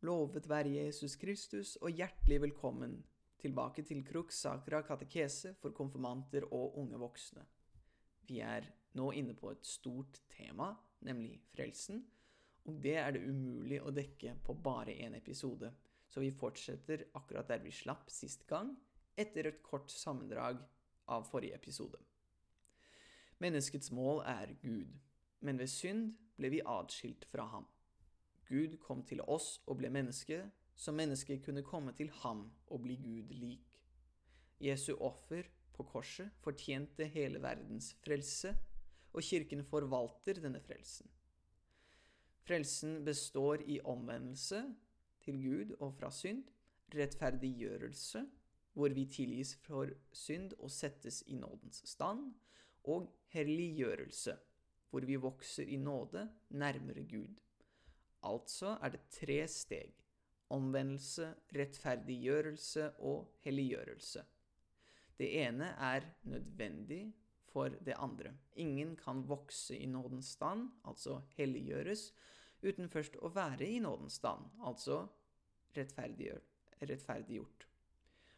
Lovet være Jesus Kristus, og hjertelig velkommen tilbake til Crux Sacra katekese for konfirmanter og unge voksne. Vi er nå inne på et stort tema, nemlig frelsen, og det er det umulig å dekke på bare én episode, så vi fortsetter akkurat der vi slapp sist gang, etter et kort sammendrag av forrige episode. Menneskets mål er Gud, men ved synd ble vi atskilt fra ham. Gud kom til oss og ble menneske, så mennesket kunne komme til ham og bli Gud lik. Jesu offer på korset fortjente hele verdens frelse, og kirken forvalter denne frelsen. Frelsen består i omvendelse til Gud og fra synd, rettferdiggjørelse, hvor vi tilgis for synd og settes i nådens stand, og helliggjørelse, hvor vi vokser i nåde nærmere Gud. Altså er det tre steg omvendelse, rettferdiggjørelse og helliggjørelse. Det ene er nødvendig for det andre. Ingen kan vokse i nådens stand, altså helliggjøres, uten først å være i nådens stand, altså rettferdiggjort.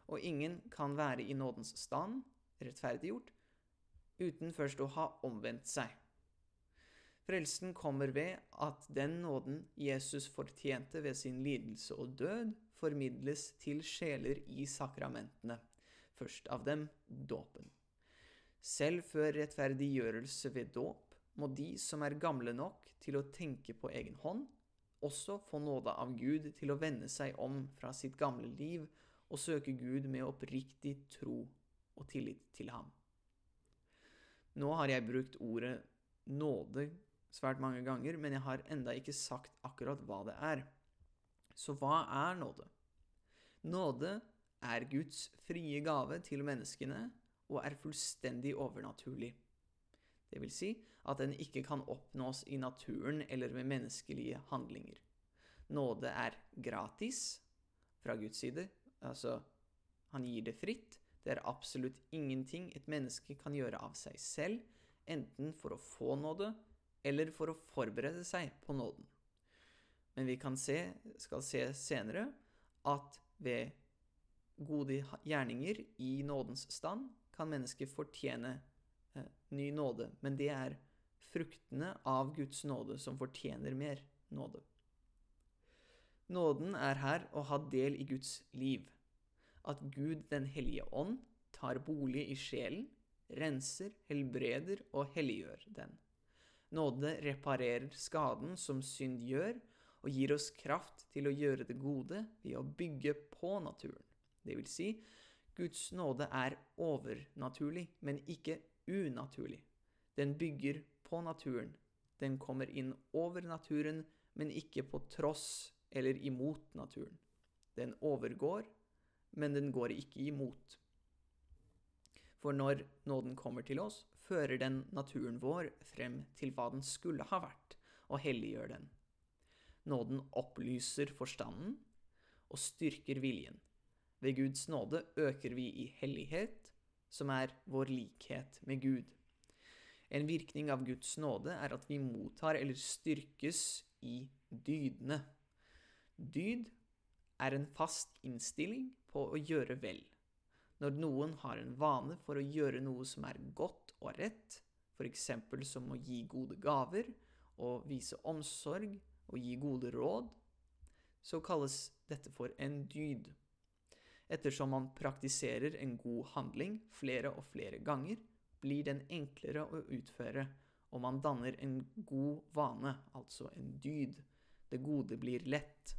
Og ingen kan være i nådens stand, rettferdiggjort, uten først å ha omvendt seg. Frelsen kommer ved at den nåden Jesus fortjente ved sin lidelse og død, formidles til sjeler i sakramentene, først av dem dåpen. Selv før rettferdiggjørelse ved dåp må de som er gamle nok til å tenke på egen hånd, også få nåde av Gud til å vende seg om fra sitt gamle liv og søke Gud med oppriktig tro og tillit til ham. Nå har jeg brukt ordet nåde svært mange ganger, men jeg har enda ikke sagt akkurat hva det er. Så hva er nåde? Nåde er Guds frie gave til menneskene og er fullstendig overnaturlig. Det vil si at den ikke kan oppnås i naturen eller med menneskelige handlinger. Nåde er gratis fra Guds side, altså han gir det fritt. Det er absolutt ingenting et menneske kan gjøre av seg selv, enten for å få nåde eller for å forberede seg på nåden. Men vi se, skal se senere at ved gode gjerninger i nådens stand kan mennesket fortjene eh, ny nåde. Men det er fruktene av Guds nåde som fortjener mer nåde. Nåden er her å ha del i Guds liv. At Gud den hellige ånd tar bolig i sjelen, renser, helbreder og helliggjør den. Nåde reparerer skaden som synd gjør, og gir oss kraft til å gjøre det gode ved å bygge på naturen. Det vil si, Guds nåde er overnaturlig, men ikke unaturlig. Den bygger på naturen. Den kommer inn over naturen, men ikke på tross eller imot naturen. Den overgår, men den går ikke imot. For når nåden kommer til oss, fører den naturen vår frem til hva den skulle ha vært, og helliggjør den. Nåden opplyser forstanden og styrker viljen. Ved Guds nåde øker vi i hellighet, som er vår likhet med Gud. En virkning av Guds nåde er at vi mottar eller styrkes i dydene. Dyd er en fast innstilling på å gjøre vel. Når noen har en vane for å gjøre noe som er godt og rett, f.eks. som å gi gode gaver og vise omsorg og gi gode råd, så kalles dette for en dyd. Ettersom man praktiserer en god handling flere og flere ganger, blir den enklere å utføre, og man danner en god vane, altså en dyd. Det gode blir lett.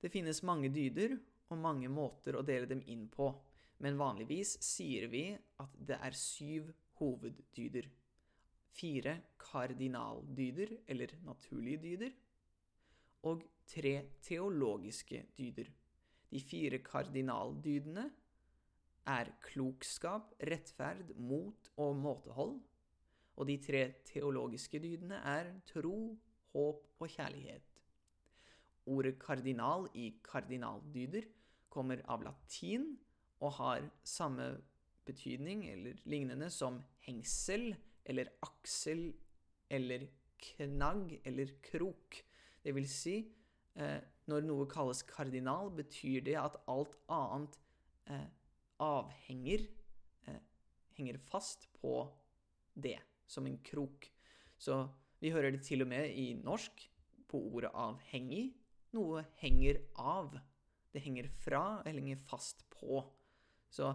Det finnes mange dyder, og mange måter å dele dem inn på, men vanligvis sier vi at det er syv hoveddyder. Fire kardinaldyder, eller naturlige dyder, og tre teologiske dyder. De fire kardinaldydene er klokskap, rettferd, mot og måtehold. Og de tre teologiske dydene er tro, håp og kjærlighet. Ordet kardinal i kardinaldyder kommer av latin og har samme betydning eller lignende som hengsel eller aksel eller knagg eller krok. Det vil si, eh, når noe kalles kardinal, betyr det at alt annet eh, avhenger eh, henger fast på det, som en krok. Så vi hører det til og med i norsk på ordet avhengig. Noe henger av. Det henger fra eller henger fast på. Så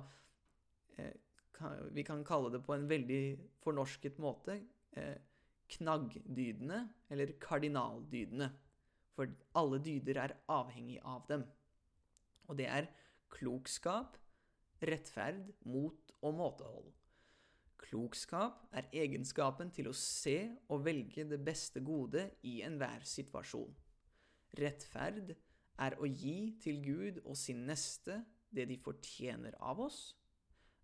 eh, vi kan kalle det på en veldig fornorsket måte eh, knaggdydene eller kardinaldydene. For alle dyder er avhengig av dem. Og det er klokskap, rettferd, mot og måtehold. Klokskap er egenskapen til å se og velge det beste gode i enhver situasjon. Rettferd er å gi til Gud og sin neste det de fortjener av oss.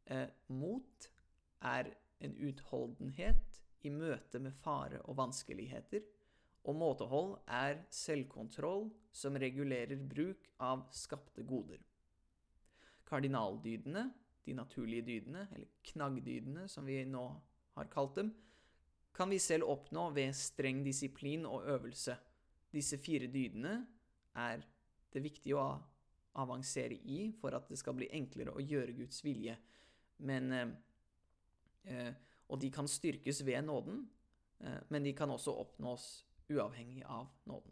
Eh, mot er en utholdenhet i møte med fare og vanskeligheter. Og måtehold er selvkontroll som regulerer bruk av skapte goder. Kardinaldydene, de naturlige dydene, eller knaggdydene som vi nå har kalt dem, kan vi selv oppnå ved streng disiplin og øvelse. Disse fire dydene er det viktig å avansere i for at det skal bli enklere å gjøre Guds vilje. Men, eh, eh og de kan styrkes ved nåden, eh, men de kan også oppnås uavhengig av nåden.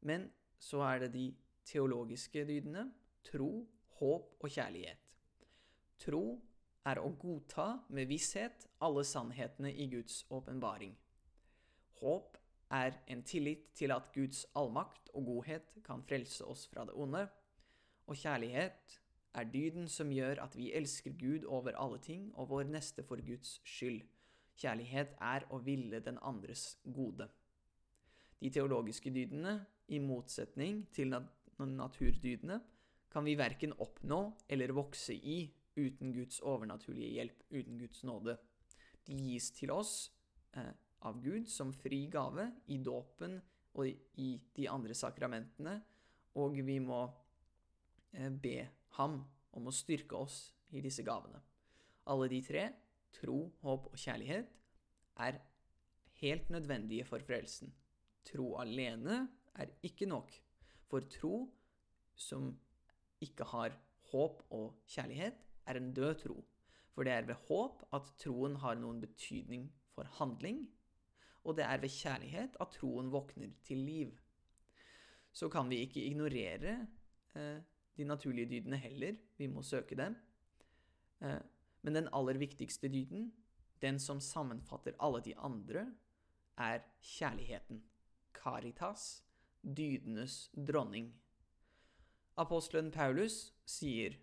Men så er det de teologiske dydene tro, håp og kjærlighet. Tro er å godta med visshet alle sannhetene i Guds åpenbaring. Håp er en tillit til at Guds allmakt og godhet kan frelse oss fra det onde. Og kjærlighet er dyden som gjør at vi elsker Gud over alle ting og vår neste for Guds skyld. Kjærlighet er å ville den andres gode. De teologiske dydene, i motsetning til naturdydene, kan vi verken oppnå eller vokse i uten Guds overnaturlige hjelp, uten Guds nåde. De gis til oss eh, av Gud som fri gave i dåpen og i de andre sakramentene, og vi må eh, be ham om å styrke oss i disse gavene. Alle de tre, tro, håp og kjærlighet, er helt nødvendige for frelsen. Tro alene er ikke nok. For tro som ikke har håp og kjærlighet, er en død tro. For det er ved håp at troen har noen betydning for handling, og det er ved kjærlighet at troen våkner til liv. Så kan vi ikke ignorere eh, de naturlige dydene heller. Vi må søke dem. Eh, men den aller viktigste dyden, den som sammenfatter alle de andre, er kjærligheten. Caritas, dydenes dronning. Apostelen Paulus sier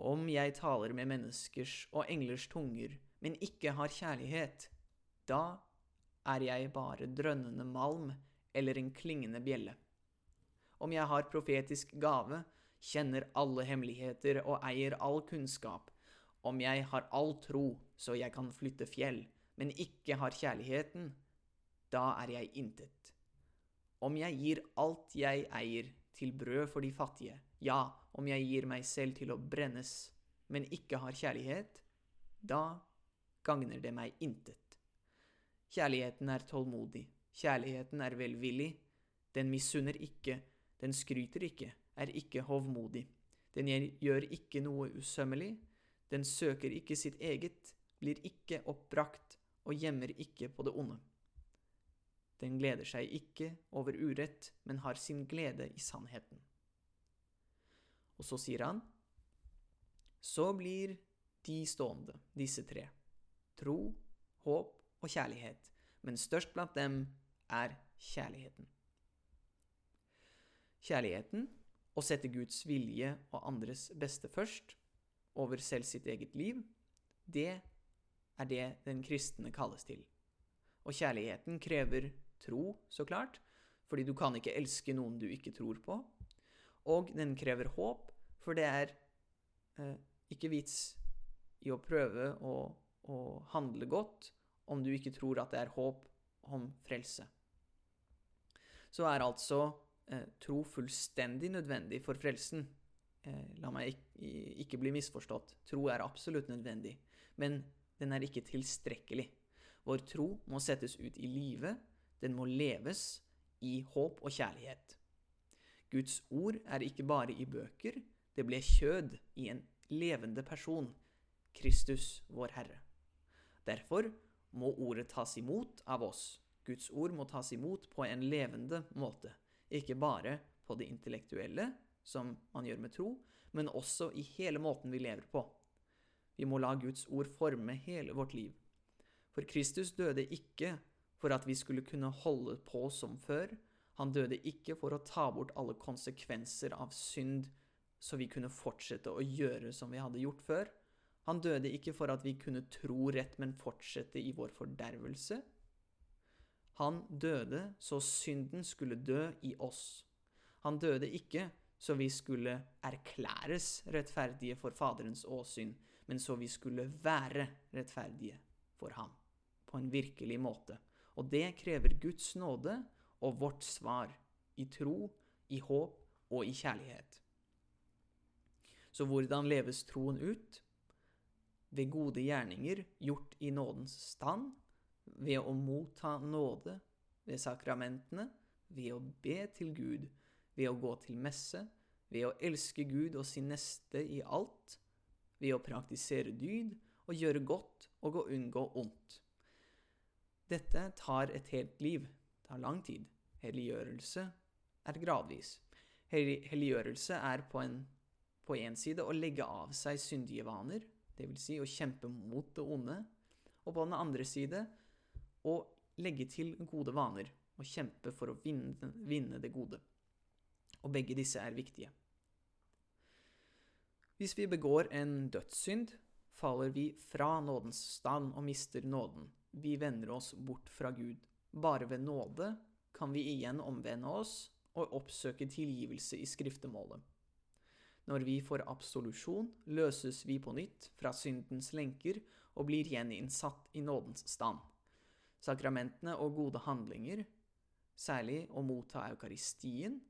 om jeg taler med menneskers og englers tunger, men ikke har kjærlighet, da er jeg bare drønnende malm eller en klingende bjelle om jeg har profetisk gave, kjenner alle hemmeligheter og eier all kunnskap, om jeg har all tro så jeg kan flytte fjell, men ikke har kjærligheten, da er jeg intet. Om jeg gir alt jeg eier til brød for de fattige, ja, om jeg gir meg selv til å brennes, men ikke har kjærlighet, da gagner det meg intet. Kjærligheten er tålmodig, kjærligheten er velvillig, den misunner ikke, den skryter ikke, er ikke hovmodig. Den gjør ikke noe usømmelig. Den søker ikke sitt eget, blir ikke oppbrakt og gjemmer ikke på det onde. Den gleder seg ikke over urett, men har sin glede i sannheten. Og så sier han, så blir de stående, disse tre, tro, håp og kjærlighet, men størst blant dem er kjærligheten. Kjærligheten, å sette Guds vilje og andres beste først, over selv sitt eget liv, det er det den kristne kalles til. Og kjærligheten krever tro, så klart, fordi du kan ikke elske noen du ikke tror på. Og den krever håp, for det er eh, ikke vits i å prøve å, å handle godt om du ikke tror at det er håp om frelse. Så er altså eh, tro fullstendig nødvendig for frelsen. Eh, la meg ikke, ikke bli misforstått. Tro er absolutt nødvendig, men den er ikke tilstrekkelig. Vår tro må settes ut i livet. Den må leves i håp og kjærlighet. Guds ord er ikke bare i bøker, det ble kjød i en levende person, Kristus, vår Herre. Derfor må ordet tas imot av oss. Guds ord må tas imot på en levende måte, ikke bare på det intellektuelle, som man gjør med tro, men også i hele måten vi lever på. Vi må la Guds ord forme hele vårt liv. For Kristus døde ikke for at vi skulle kunne holde på som før. Han døde ikke for å ta bort alle konsekvenser av synd, så vi kunne fortsette å gjøre som vi hadde gjort før. Han døde ikke for at vi kunne tro rett, men fortsette i vår fordervelse. Han døde så synden skulle dø i oss. Han døde ikke så vi skulle erklæres rettferdige for Faderens åsyn, men så vi skulle være rettferdige for ham, på en virkelig måte. Og det krever Guds nåde og vårt svar, i tro, i håp og i kjærlighet. Så hvordan leves troen ut? Ved gode gjerninger gjort i nådens stand, ved å motta nåde ved sakramentene, ved å be til Gud, ved å gå til messe, ved å elske Gud og sin neste i alt, ved å praktisere dyd og gjøre godt og å unngå ondt. Dette tar et helt liv, tar lang tid. Helliggjørelse er gradvis. Helliggjørelse er på en, på en side å legge av seg syndige vaner, dvs. Si å kjempe mot det onde, og på den andre side å legge til gode vaner og kjempe for å vinne, vinne det gode. Og begge disse er viktige. Hvis vi begår en dødssynd, faller vi fra nådens stand og mister nåden. Vi vender oss bort fra Gud. Bare ved nåde kan vi igjen omvende oss og oppsøke tilgivelse i skriftemålet. Når vi får absolusjon, løses vi på nytt fra syndens lenker og blir gjeninnsatt i nådens stand. Sakramentene og gode handlinger, særlig å motta eukaristien,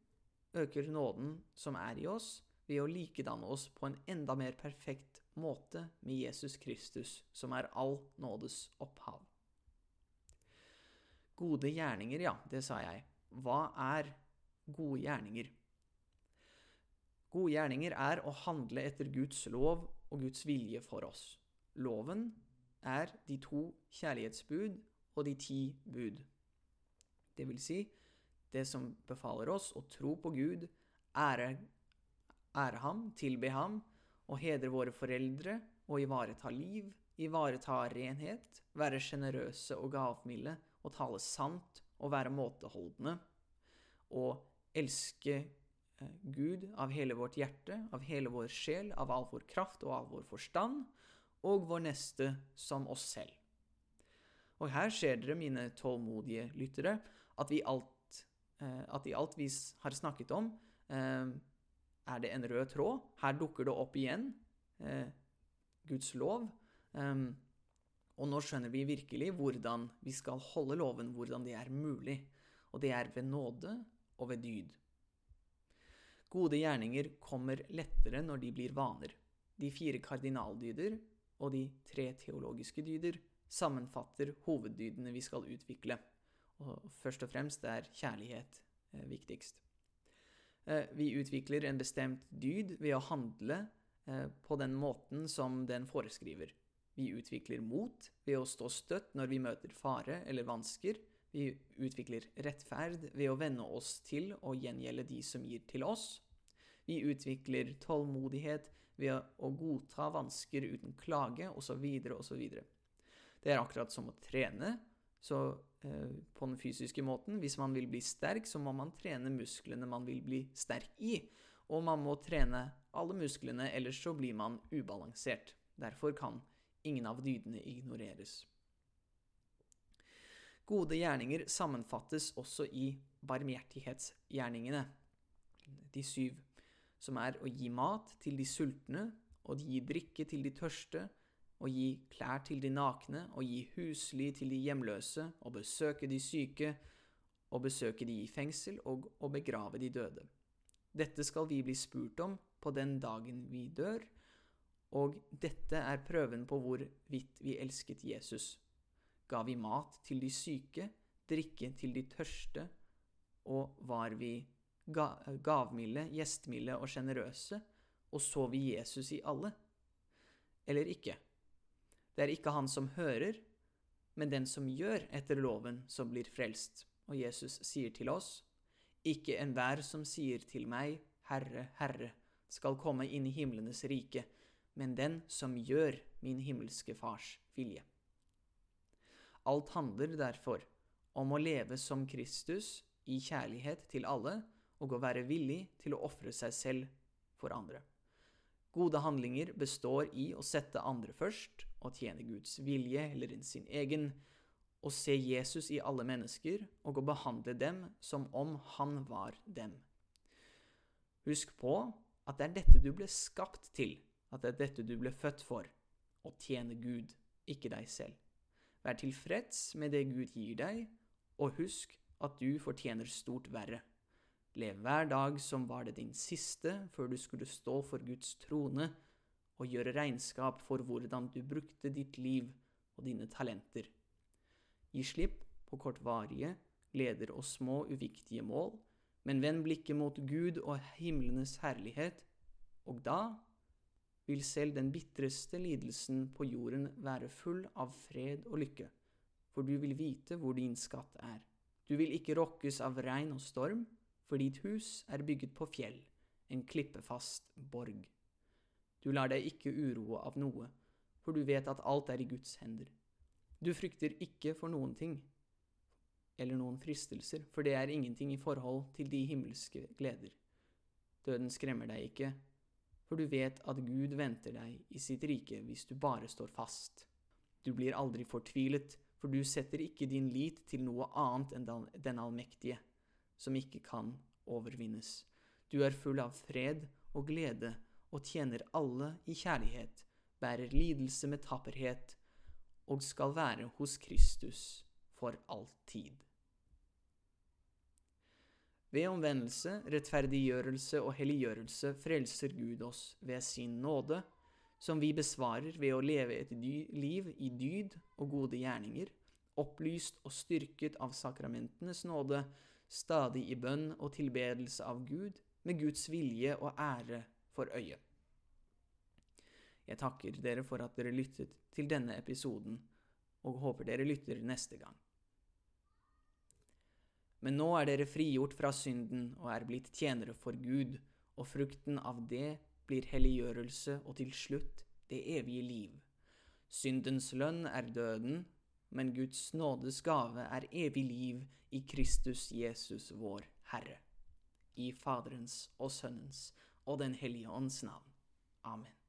øker nåden som er i oss, ved å likedanne oss på en enda mer perfekt måte med Jesus Kristus, som er all nådes opphav. Gode gjerninger, ja, det sa jeg. Hva er gode gjerninger? Gode gjerninger er å handle etter Guds lov og Guds vilje for oss. Loven er de to kjærlighetsbud og de ti bud. Det vil si, det som befaler oss å tro på Gud, ære ære ham, tilbe ham og hedre våre foreldre og ivareta liv, ivareta renhet, være sjenerøse og gavmilde og tale sant og være måteholdne og elske eh, Gud av hele vårt hjerte, av hele vår sjel, av all vår kraft og av vår forstand, og vår neste som oss selv. Og her ser dere, mine tålmodige lyttere, at vi alt, eh, at i alt vi har snakket om, eh, er det en rød tråd. Her dukker det opp igjen eh, Guds lov. Og nå skjønner vi virkelig hvordan vi skal holde loven, hvordan det er mulig. Og det er ved nåde og ved dyd. Gode gjerninger kommer lettere når de blir vaner. De fire kardinaldyder og de tre teologiske dyder sammenfatter hoveddydene vi skal utvikle. Og først og fremst er kjærlighet eh, viktigst. Eh, vi utvikler en bestemt dyd ved å handle eh, på den måten som den foreskriver. Vi utvikler mot ved å stå støtt når vi møter fare eller vansker. Vi utvikler rettferd ved å venne oss til å gjengjelde de som gir til oss. Vi utvikler tålmodighet ved å godta vansker uten klage, osv., osv. Det er akkurat som å trene. Så eh, på den fysiske måten, hvis man vil bli sterk, så må man trene musklene man vil bli sterk i. Og man må trene alle musklene, ellers så blir man ubalansert. Derfor kan ingen av dydene ignoreres. Gode gjerninger sammenfattes også i barmhjertighetsgjerningene, de syv, som er å gi mat til de sultne, og gi drikke til de tørste, å gi klær til de nakne, å gi husly til de hjemløse, å besøke de syke, å besøke de i fengsel og å begrave de døde. Dette skal vi bli spurt om på den dagen vi dør, og dette er prøven på hvorvidt vi elsket Jesus. Ga vi mat til de syke, drikke til de tørste, og var vi ga gavmilde, gjestmilde og sjenerøse, og så vi Jesus i alle? Eller ikke? Det er ikke han som hører, men den som gjør etter loven, som blir frelst. Og Jesus sier til oss, ikke enhver som sier til meg, Herre, Herre, skal komme inn i himlenes rike, men den som gjør min himmelske Fars vilje. Alt handler derfor om å leve som Kristus i kjærlighet til alle og å være villig til å ofre seg selv for andre. Gode handlinger består i å sette andre først og tjene Guds vilje eller sin egen, å se Jesus i alle mennesker og å behandle dem som om han var dem. Husk på at det er dette du ble skapt til, at det er dette du ble født for, å tjene Gud, ikke deg selv. Vær tilfreds med det Gud gir deg, og husk at du fortjener stort verre. Lev hver dag som var det din siste før du skulle stå for Guds trone og gjøre regnskap for hvordan du brukte ditt liv og dine talenter. Gi slipp på kortvarige, gleder og små uviktige mål, men vend blikket mot Gud og himlenes herlighet, og da vil selv den bitreste lidelsen på jorden være full av fred og lykke, for du vil vite hvor din skatt er. Du vil ikke rokkes av regn og storm, for ditt hus er bygget på fjell, en klippefast borg. Du lar deg ikke uroe av noe, for du vet at alt er i Guds hender. Du frykter ikke for noen ting, eller noen fristelser, for det er ingenting i forhold til de himmelske gleder. Døden skremmer deg ikke, for du vet at Gud venter deg i sitt rike hvis du bare står fast. Du blir aldri fortvilet, for du setter ikke din lit til noe annet enn den allmektige, som ikke kan overvinnes. Du er full av fred og glede og tjener alle i kjærlighet, bærer lidelse med tapperhet og skal være hos Kristus for alltid. Ved omvendelse, rettferdiggjørelse og helliggjørelse frelser Gud oss ved sin nåde, som vi besvarer ved å leve et liv i dyd og gode gjerninger, opplyst og styrket av sakramentenes nåde, stadig i bønn og tilbedelse av Gud, med Guds vilje og ære for øyet. Jeg takker dere for at dere lyttet til denne episoden, og håper dere lytter neste gang. Men nå er dere frigjort fra synden og er blitt tjenere for Gud, og frukten av det blir helliggjørelse og til slutt det evige liv. Syndens lønn er døden, men Guds nådes gave er evig liv i Kristus Jesus vår Herre. I Faderens og Sønnens og Den hellige ånds navn. Amen.